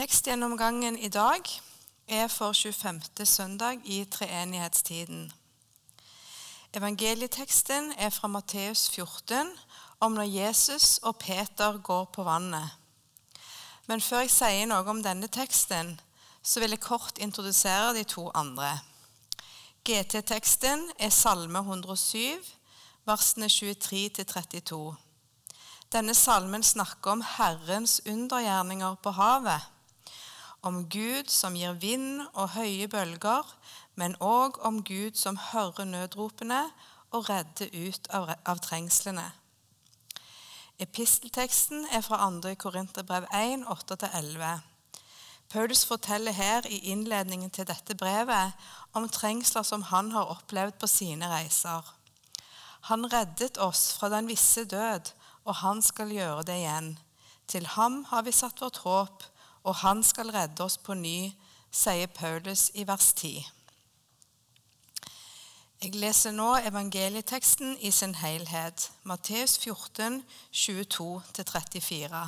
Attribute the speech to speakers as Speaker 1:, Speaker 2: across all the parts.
Speaker 1: Tekstgjennomgangen i dag er for 25. søndag i treenighetstiden. Evangelieteksten er fra Matteus 14 om når Jesus og Peter går på vannet. Men før jeg sier noe om denne teksten, så vil jeg kort introdusere de to andre. GT-teksten er Salme 107, versene 23-32. Denne salmen snakker om Herrens undergjerninger på havet om Gud som gir vind og høye bølger, men òg om Gud som hører nødropene og redder ut av, trengslene. Epistelteksten er fra 2. Korinterbrev 1, 8-11. Paulus forteller her i innledningen til dette brevet om trengsler som han har opplevd på sine reiser. Han reddet oss fra den visse død, og han skal gjøre det igjen. Til ham har vi satt vårt håp, og han skal redde oss på ny, sier Paulus i vers 10. Jeg leser nå evangelieteksten i sin helhet, Matteus 14, 22-34.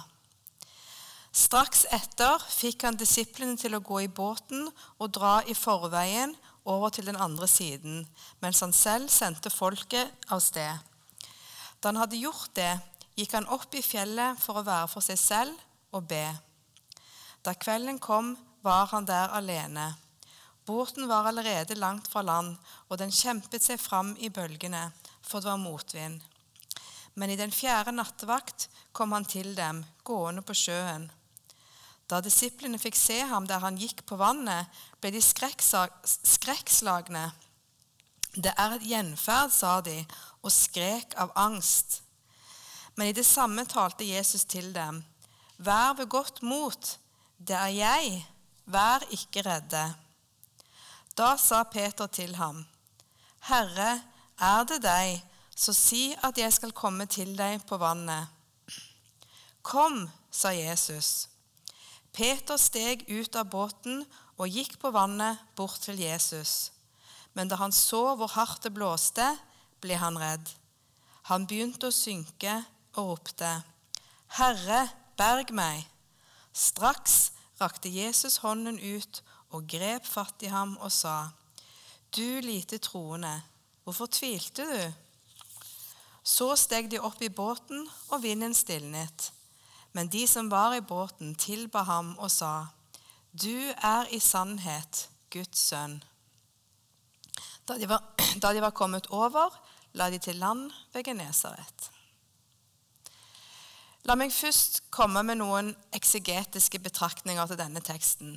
Speaker 1: Straks etter fikk han disiplene til å gå i båten og dra i forveien over til den andre siden, mens han selv sendte folket av sted. Da han hadde gjort det, gikk han opp i fjellet for å være for seg selv og be. Da kvelden kom, var han der alene. Båten var allerede langt fra land, og den kjempet seg fram i bølgene, for det var motvind. Men i den fjerde nattevakt kom han til dem, gående på sjøen. Da disiplene fikk se ham der han gikk på vannet, ble de skrekkslagne. Det er et gjenferd, sa de, og skrek av angst. Men i det samme talte Jesus til dem. Vær ved godt mot, det er jeg, vær ikke redde. Da sa Peter til ham, Herre, er det deg, så si at jeg skal komme til deg på vannet. Kom, sa Jesus. Peter steg ut av båten og gikk på vannet bort til Jesus. Men da han så hvor hardt det blåste, ble han redd. Han begynte å synke og ropte, Herre, berg meg. Straks rakte Jesus hånden ut og grep fatt i ham og sa, Du lite troende, hvorfor tvilte du? Så steg de opp i båten, og vinden stilnet. Men de som var i båten, tilba ham og sa, Du er i sannhet Guds sønn. Da de var, da de var kommet over, la de til land ved Genesaret. La meg først komme med noen eksegetiske betraktninger til denne teksten.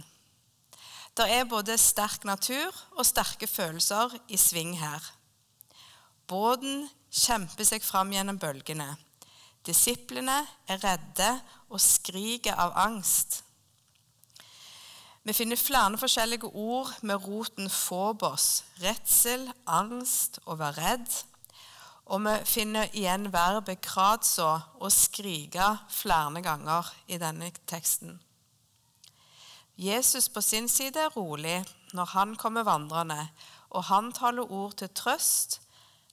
Speaker 1: Det er både sterk natur og sterke følelser i sving her. Båten kjemper seg fram gjennom bølgene. Disiplene er redde og skriker av angst. Vi finner flere forskjellige ord med roten phobos, redsel, angst, å være redd. Og vi finner igjen verbet kratso og skrike flere ganger i denne teksten. Jesus på sin side er rolig når han kommer vandrende, og han taler ord til trøst.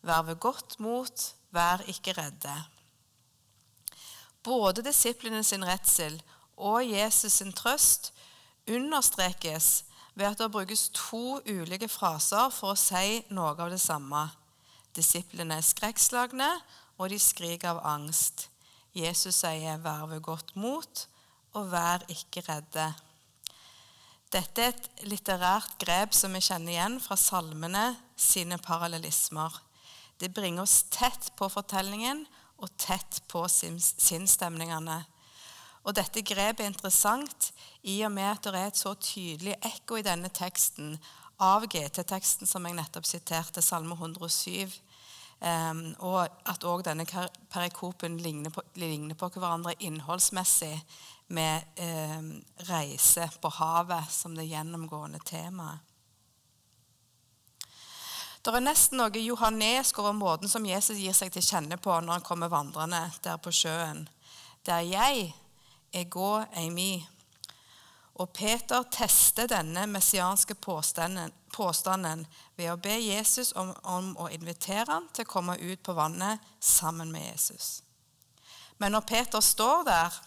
Speaker 1: Vær ved godt mot, vær ikke redde. Både disiplene sin redsel og Jesus sin trøst understrekes ved at det brukes to ulike fraser for å si noe av det samme. Disiplene er skrekkslagne, og de skriker av angst. Jesus sier 'vær ved godt mot', og 'vær ikke redde'. Dette er et litterært grep som vi kjenner igjen fra salmene sine parallellismer. Det bringer oss tett på fortellingen og tett på sinnsstemningene. Og dette grepet er interessant i og med at det er et så tydelig ekko i denne teksten av GT-teksten som jeg nettopp siterte, Salme 107. Um, og at òg denne perikopen ligner på, ligner på, hverandre innholdsmessig med reise på havet som det gjennomgående temaet. Det er nesten noe johannesk over måten som Jesus gir seg til kjenne på når han kommer vandrende der på sjøen. Der jeg er gå ei eimi. Og Peter tester denne messianske påstanden, påstanden ved å be Jesus om, om, å invitere ham til å komme ut på vannet sammen med Jesus. Men når Peter står der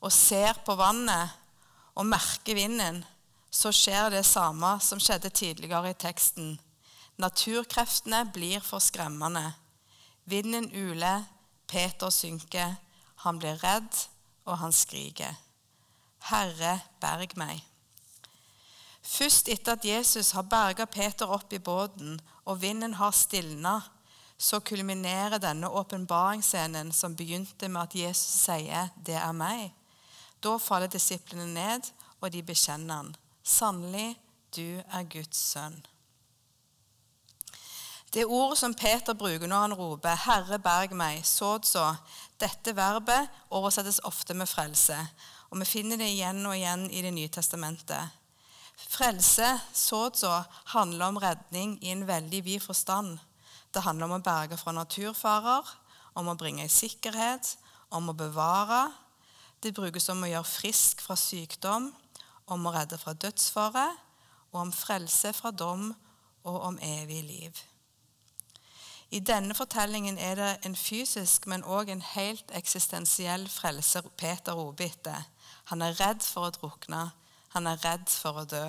Speaker 1: og ser på vannet og merker vinden, så skjer det samme som skjedde tidligere i teksten. Naturkreftene blir for skremmende. Vinden uler, Peter synker, han blir redd, og han skriker. Herre, berg meg. Først etter at Jesus har berga Peter opp i båten, og vinden har stilna, så kulminerer denne åpenbaringsscenen som begynte med at Jesus sier 'Det er meg'. Da faller disiplene ned, og de bekjenner han. Sannelig, du er Guds sønn. Det ordet som Peter bruker når han roper 'Herre, berg meg', sådså, dette verbet oversettes ofte med frelse. Og vi finner det igjen og igjen i Det nye testamentet. Frelse, sådså, handler om redning i en veldig vid forstand. Det handler om å berge fra naturfarer, om å bringe i sikkerhet, om å bevare. Det brukes om å gjøre frisk fra sykdom, om å redde fra dødsfare, og om frelse fra dom og om evig liv. I denne fortellingen er det en fysisk, men òg en helt eksistensiell frelse Peter roper etter. Han er redd for å drukne. Han er redd for å dø.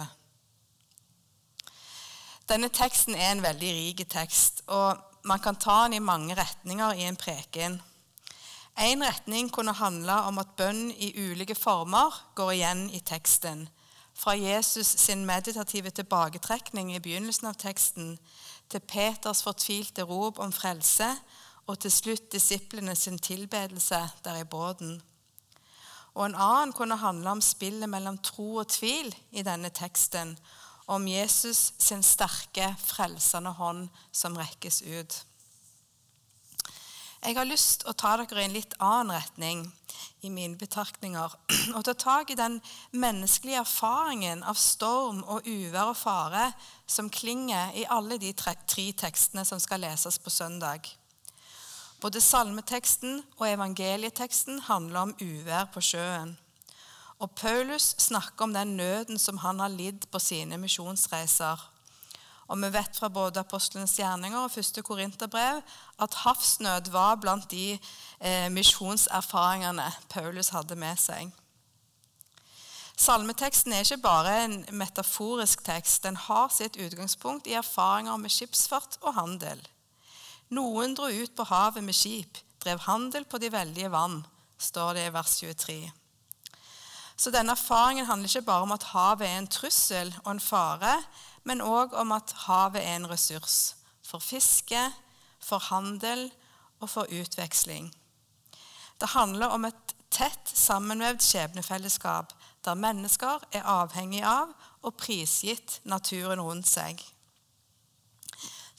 Speaker 1: Denne teksten er en veldig rik tekst, og man kan ta den i mange retninger i en preken. En retning kunne handle om at bønn i ulike former går igjen i teksten. Fra Jesus sin meditative tilbaketrekning i begynnelsen av teksten til Peters fortvilte rop om frelse, og til slutt disiplene sin tilbedelse der i båten. Og En annen kunne handle om spillet mellom tro og tvil i denne teksten, om Jesus sin sterke, frelsende hånd som rekkes ut. Jeg har lyst til å ta dere i en litt annen retning i mine betraktninger. Og ta tak i den menneskelige erfaringen av storm og uvær og fare som klinger i alle de tre, tekstene som skal leses på søndag. Både salmeteksten og evangelieteksten handler om uvær på sjøen. Og Paulus snakker om den nøden som han har lidd på sine misjonsreiser. Og vi vet fra både apostlenes gjerninger og første korinterbrev at havsnød var blant de eh, misjonserfaringene Paulus hadde med seg. Salmeteksten er ikke bare en metaforisk tekst. Den har sitt utgangspunkt i erfaringer med skipsfart og handel. Noen dro ut på havet med skip, drev handel på de veldige vann, står det i vers 23. Så denne erfaringen handler ikke bare om at havet er en trussel og en fare, men òg om at havet er en ressurs for fiske, for handel og for utveksling. Det handler om et tett sammenvevd skjebnefellesskap der mennesker er avhengig av og prisgitt naturen rundt seg.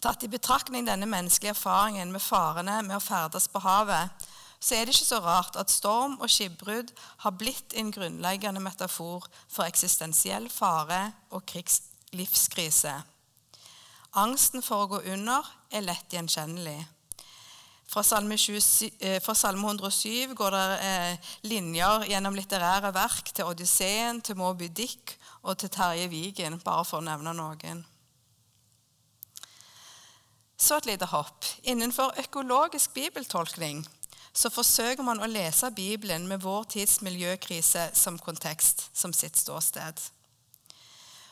Speaker 1: Tatt i betraktning denne menneskelige erfaringen med farene med å ferdes på havet, så er det ikke så rart at storm og skipbrudd har blitt en grunnleggende metafor for eksistensiell fare og krigslivskrise. Angsten for å gå under er lett gjenkjennelig. Fra Salme, 27, eh, fra Salme 107 går det eh, linjer gjennom litterære verk til Odysseen, til Moby Dick og til Terje Vigen, bare for å nevne noen. Så et lite hopp. Innenfor økologisk bibeltolkning så forsøker man å lese Bibelen med vår tids miljøkrise som kontekst, som sitt ståsted.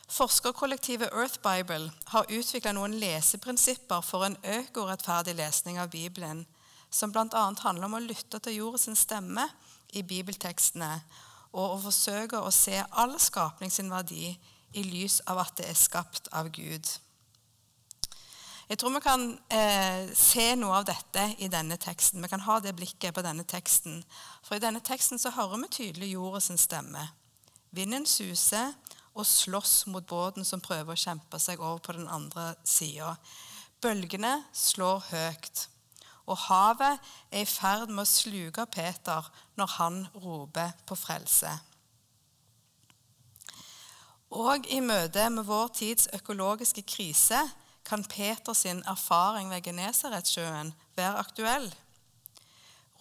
Speaker 1: Forskerkollektivet Earth Bible har utvikla noen leseprinsipper for en økorettferdig lesning av Bibelen, som bl.a. handler om å lytte til jordens stemme i bibeltekstene og å forsøke å se all skapning sin verdi i lys av at det er skapt av Gud. Jeg tror vi kan eh, se noe av dette i denne teksten. Vi kan ha det blikket på denne teksten. For i denne teksten så hører vi tydelig jordens stemme. Vinden suser, og slåss mot båten som prøver å kjempe seg over på den andre sida. Bølgene slår høyt, og havet er i ferd med å sluke Peter når han roper på frelse. Og i møte med vår tids økologiske krise kan Peters erfaring ved Genesaretsjøen være aktuell.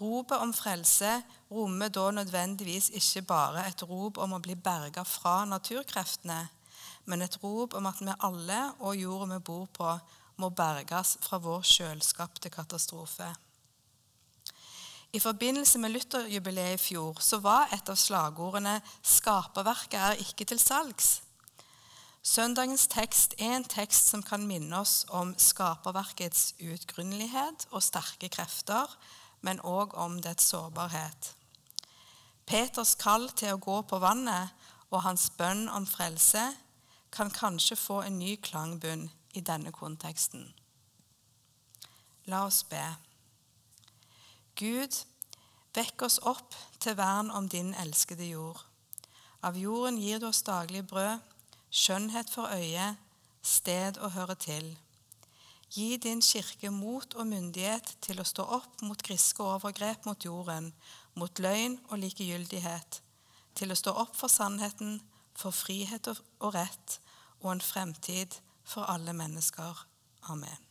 Speaker 1: Ropet om frelse rommer da nødvendigvis ikke bare et rop om å bli berga fra naturkreftene, men et rop om at vi alle og jorda vi bor på, må berges fra vår sjølskapte katastrofe. I forbindelse med Lutherjubileet i fjor så var et av slagordene 'Skaperverket er ikke til salgs'. Søndagens tekst er en tekst som kan minne oss om skaperverkets utgrunnelighet og sterke krefter, men òg om dets sårbarhet. Peters kall til å gå på vannet og hans bønn om frelse kan kanskje få en ny klangbunn i denne konteksten. La oss be. Gud, vekk oss opp til vern om din elskede jord. Av jorden gir du oss daglig brød, skjønnhet for øyet, sted å høre til. Gi din kirke mot og myndighet til å stå opp mot griske overgrep mot jorden, mot løgn og likegyldighet, til å stå opp for sannheten, for frihet og rett og en fremtid for alle mennesker. Amen.